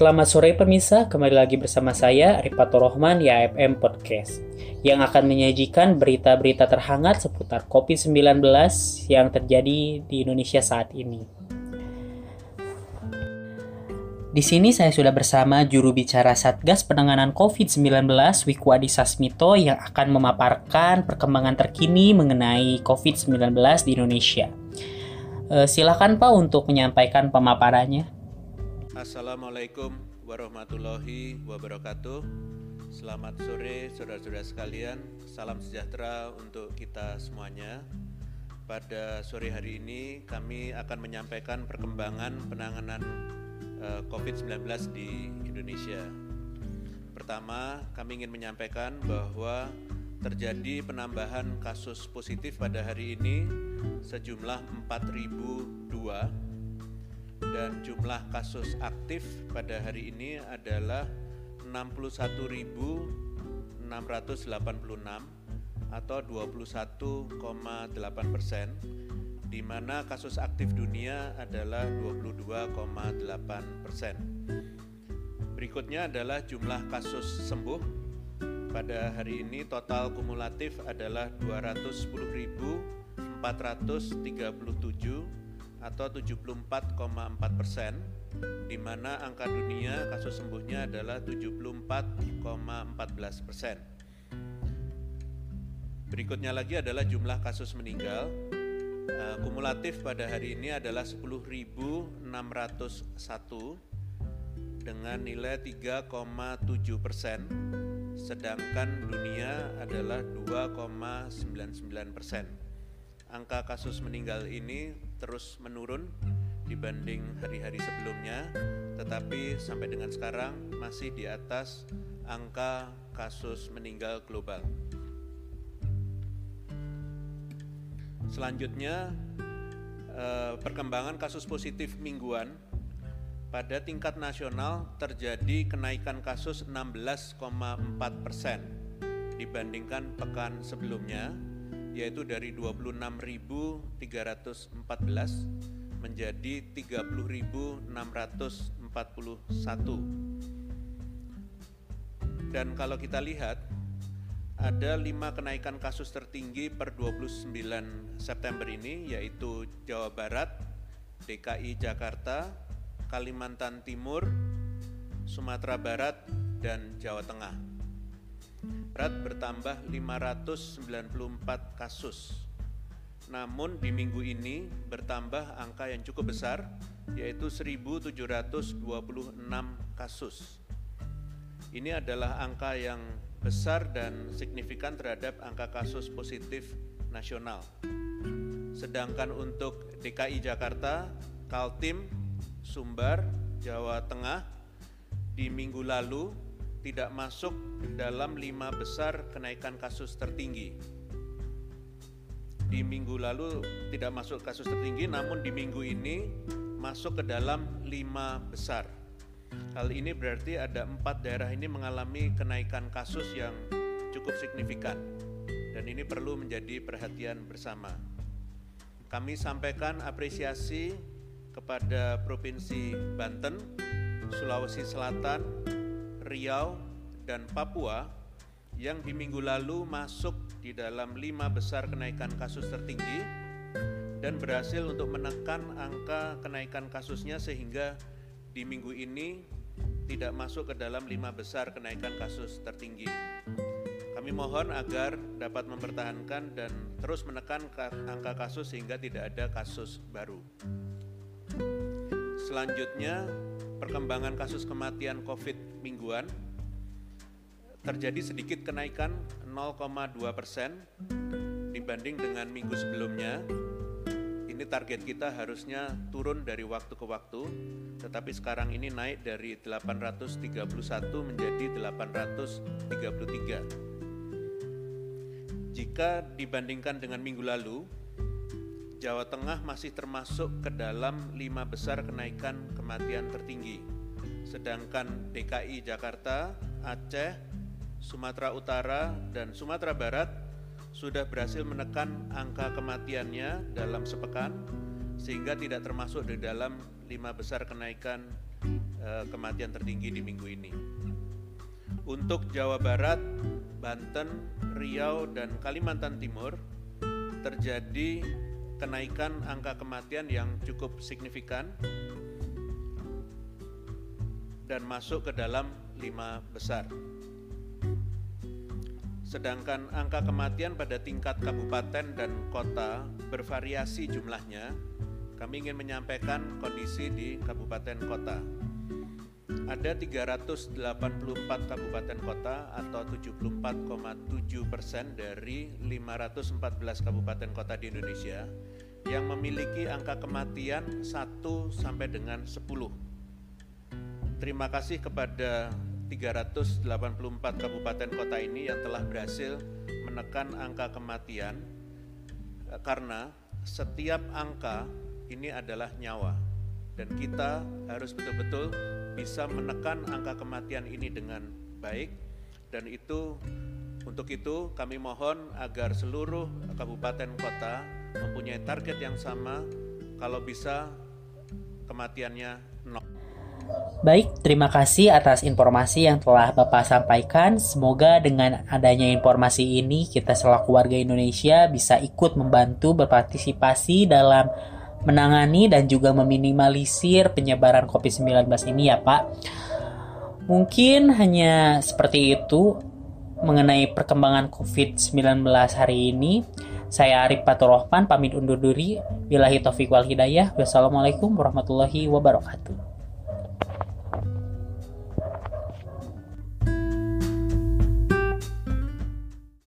Selamat sore pemirsa, kembali lagi bersama saya Ripato Rohman di AFM Podcast yang akan menyajikan berita-berita terhangat seputar COVID-19 yang terjadi di Indonesia saat ini. Di sini saya sudah bersama juru bicara Satgas Penanganan COVID-19 Wikwadi Sasmito yang akan memaparkan perkembangan terkini mengenai COVID-19 di Indonesia. Eh, silakan Pak untuk menyampaikan pemaparannya. Assalamualaikum warahmatullahi wabarakatuh. Selamat sore saudara-saudara sekalian. Salam sejahtera untuk kita semuanya. Pada sore hari ini kami akan menyampaikan perkembangan penanganan eh, COVID-19 di Indonesia. Pertama, kami ingin menyampaikan bahwa terjadi penambahan kasus positif pada hari ini sejumlah 4002 dan jumlah kasus aktif pada hari ini adalah 61.686 atau 21,8 persen, di mana kasus aktif dunia adalah 22,8 persen. Berikutnya adalah jumlah kasus sembuh pada hari ini total kumulatif adalah 210.437 atau 74,4 persen, di mana angka dunia kasus sembuhnya adalah 74,14 persen. Berikutnya lagi adalah jumlah kasus meninggal. Uh, kumulatif pada hari ini adalah 10.601 dengan nilai 3,7 persen, sedangkan dunia adalah 2,99 persen. Angka kasus meninggal ini terus menurun dibanding hari-hari sebelumnya, tetapi sampai dengan sekarang masih di atas angka kasus meninggal global. Selanjutnya, eh, perkembangan kasus positif mingguan pada tingkat nasional terjadi kenaikan kasus 16,4 persen dibandingkan pekan sebelumnya yaitu dari 26.314 menjadi 30.641. Dan kalau kita lihat ada lima kenaikan kasus tertinggi per 29 September ini yaitu Jawa Barat, DKI Jakarta, Kalimantan Timur, Sumatera Barat, dan Jawa Tengah. Berat bertambah 594 kasus. Namun di minggu ini bertambah angka yang cukup besar yaitu 1726 kasus. Ini adalah angka yang besar dan signifikan terhadap angka kasus positif nasional. Sedangkan untuk DKI Jakarta, Kaltim, Sumbar, Jawa Tengah di minggu lalu tidak masuk dalam lima besar kenaikan kasus tertinggi. Di minggu lalu tidak masuk kasus tertinggi, namun di minggu ini masuk ke dalam lima besar. Hal ini berarti ada empat daerah ini mengalami kenaikan kasus yang cukup signifikan, dan ini perlu menjadi perhatian bersama. Kami sampaikan apresiasi kepada Provinsi Banten, Sulawesi Selatan, Riau, dan Papua yang di minggu lalu masuk di dalam lima besar kenaikan kasus tertinggi dan berhasil untuk menekan angka kenaikan kasusnya sehingga di minggu ini tidak masuk ke dalam lima besar kenaikan kasus tertinggi. Kami mohon agar dapat mempertahankan dan terus menekan angka kasus sehingga tidak ada kasus baru. Selanjutnya, perkembangan kasus kematian COVID mingguan terjadi sedikit kenaikan 0,2 persen dibanding dengan minggu sebelumnya. Ini target kita harusnya turun dari waktu ke waktu, tetapi sekarang ini naik dari 831 menjadi 833. Jika dibandingkan dengan minggu lalu, Jawa Tengah masih termasuk ke dalam lima besar kenaikan kematian tertinggi. Sedangkan DKI Jakarta, Aceh, Sumatera Utara, dan Sumatera Barat sudah berhasil menekan angka kematiannya dalam sepekan sehingga tidak termasuk di dalam lima besar kenaikan uh, kematian tertinggi di minggu ini. Untuk Jawa Barat, Banten, Riau, dan Kalimantan Timur terjadi kenaikan angka kematian yang cukup signifikan dan masuk ke dalam lima besar. Sedangkan angka kematian pada tingkat kabupaten dan kota bervariasi jumlahnya, kami ingin menyampaikan kondisi di kabupaten kota. Ada 384 kabupaten kota atau 74,7 persen dari 514 kabupaten kota di Indonesia yang memiliki angka kematian 1 sampai dengan 10. Terima kasih kepada 384 kabupaten kota ini yang telah berhasil menekan angka kematian eh, karena setiap angka ini adalah nyawa dan kita harus betul-betul bisa menekan angka kematian ini dengan baik dan itu untuk itu kami mohon agar seluruh kabupaten kota mempunyai target yang sama kalau bisa kematiannya nol. Baik, terima kasih atas informasi yang telah Bapak sampaikan. Semoga dengan adanya informasi ini kita selaku warga Indonesia bisa ikut membantu berpartisipasi dalam menangani dan juga meminimalisir penyebaran COVID-19 ini ya Pak. Mungkin hanya seperti itu mengenai perkembangan COVID-19 hari ini. Saya Arif Patur Rahman pamit undur diri. Bilahi taufiq wal hidayah. Wassalamualaikum warahmatullahi wabarakatuh.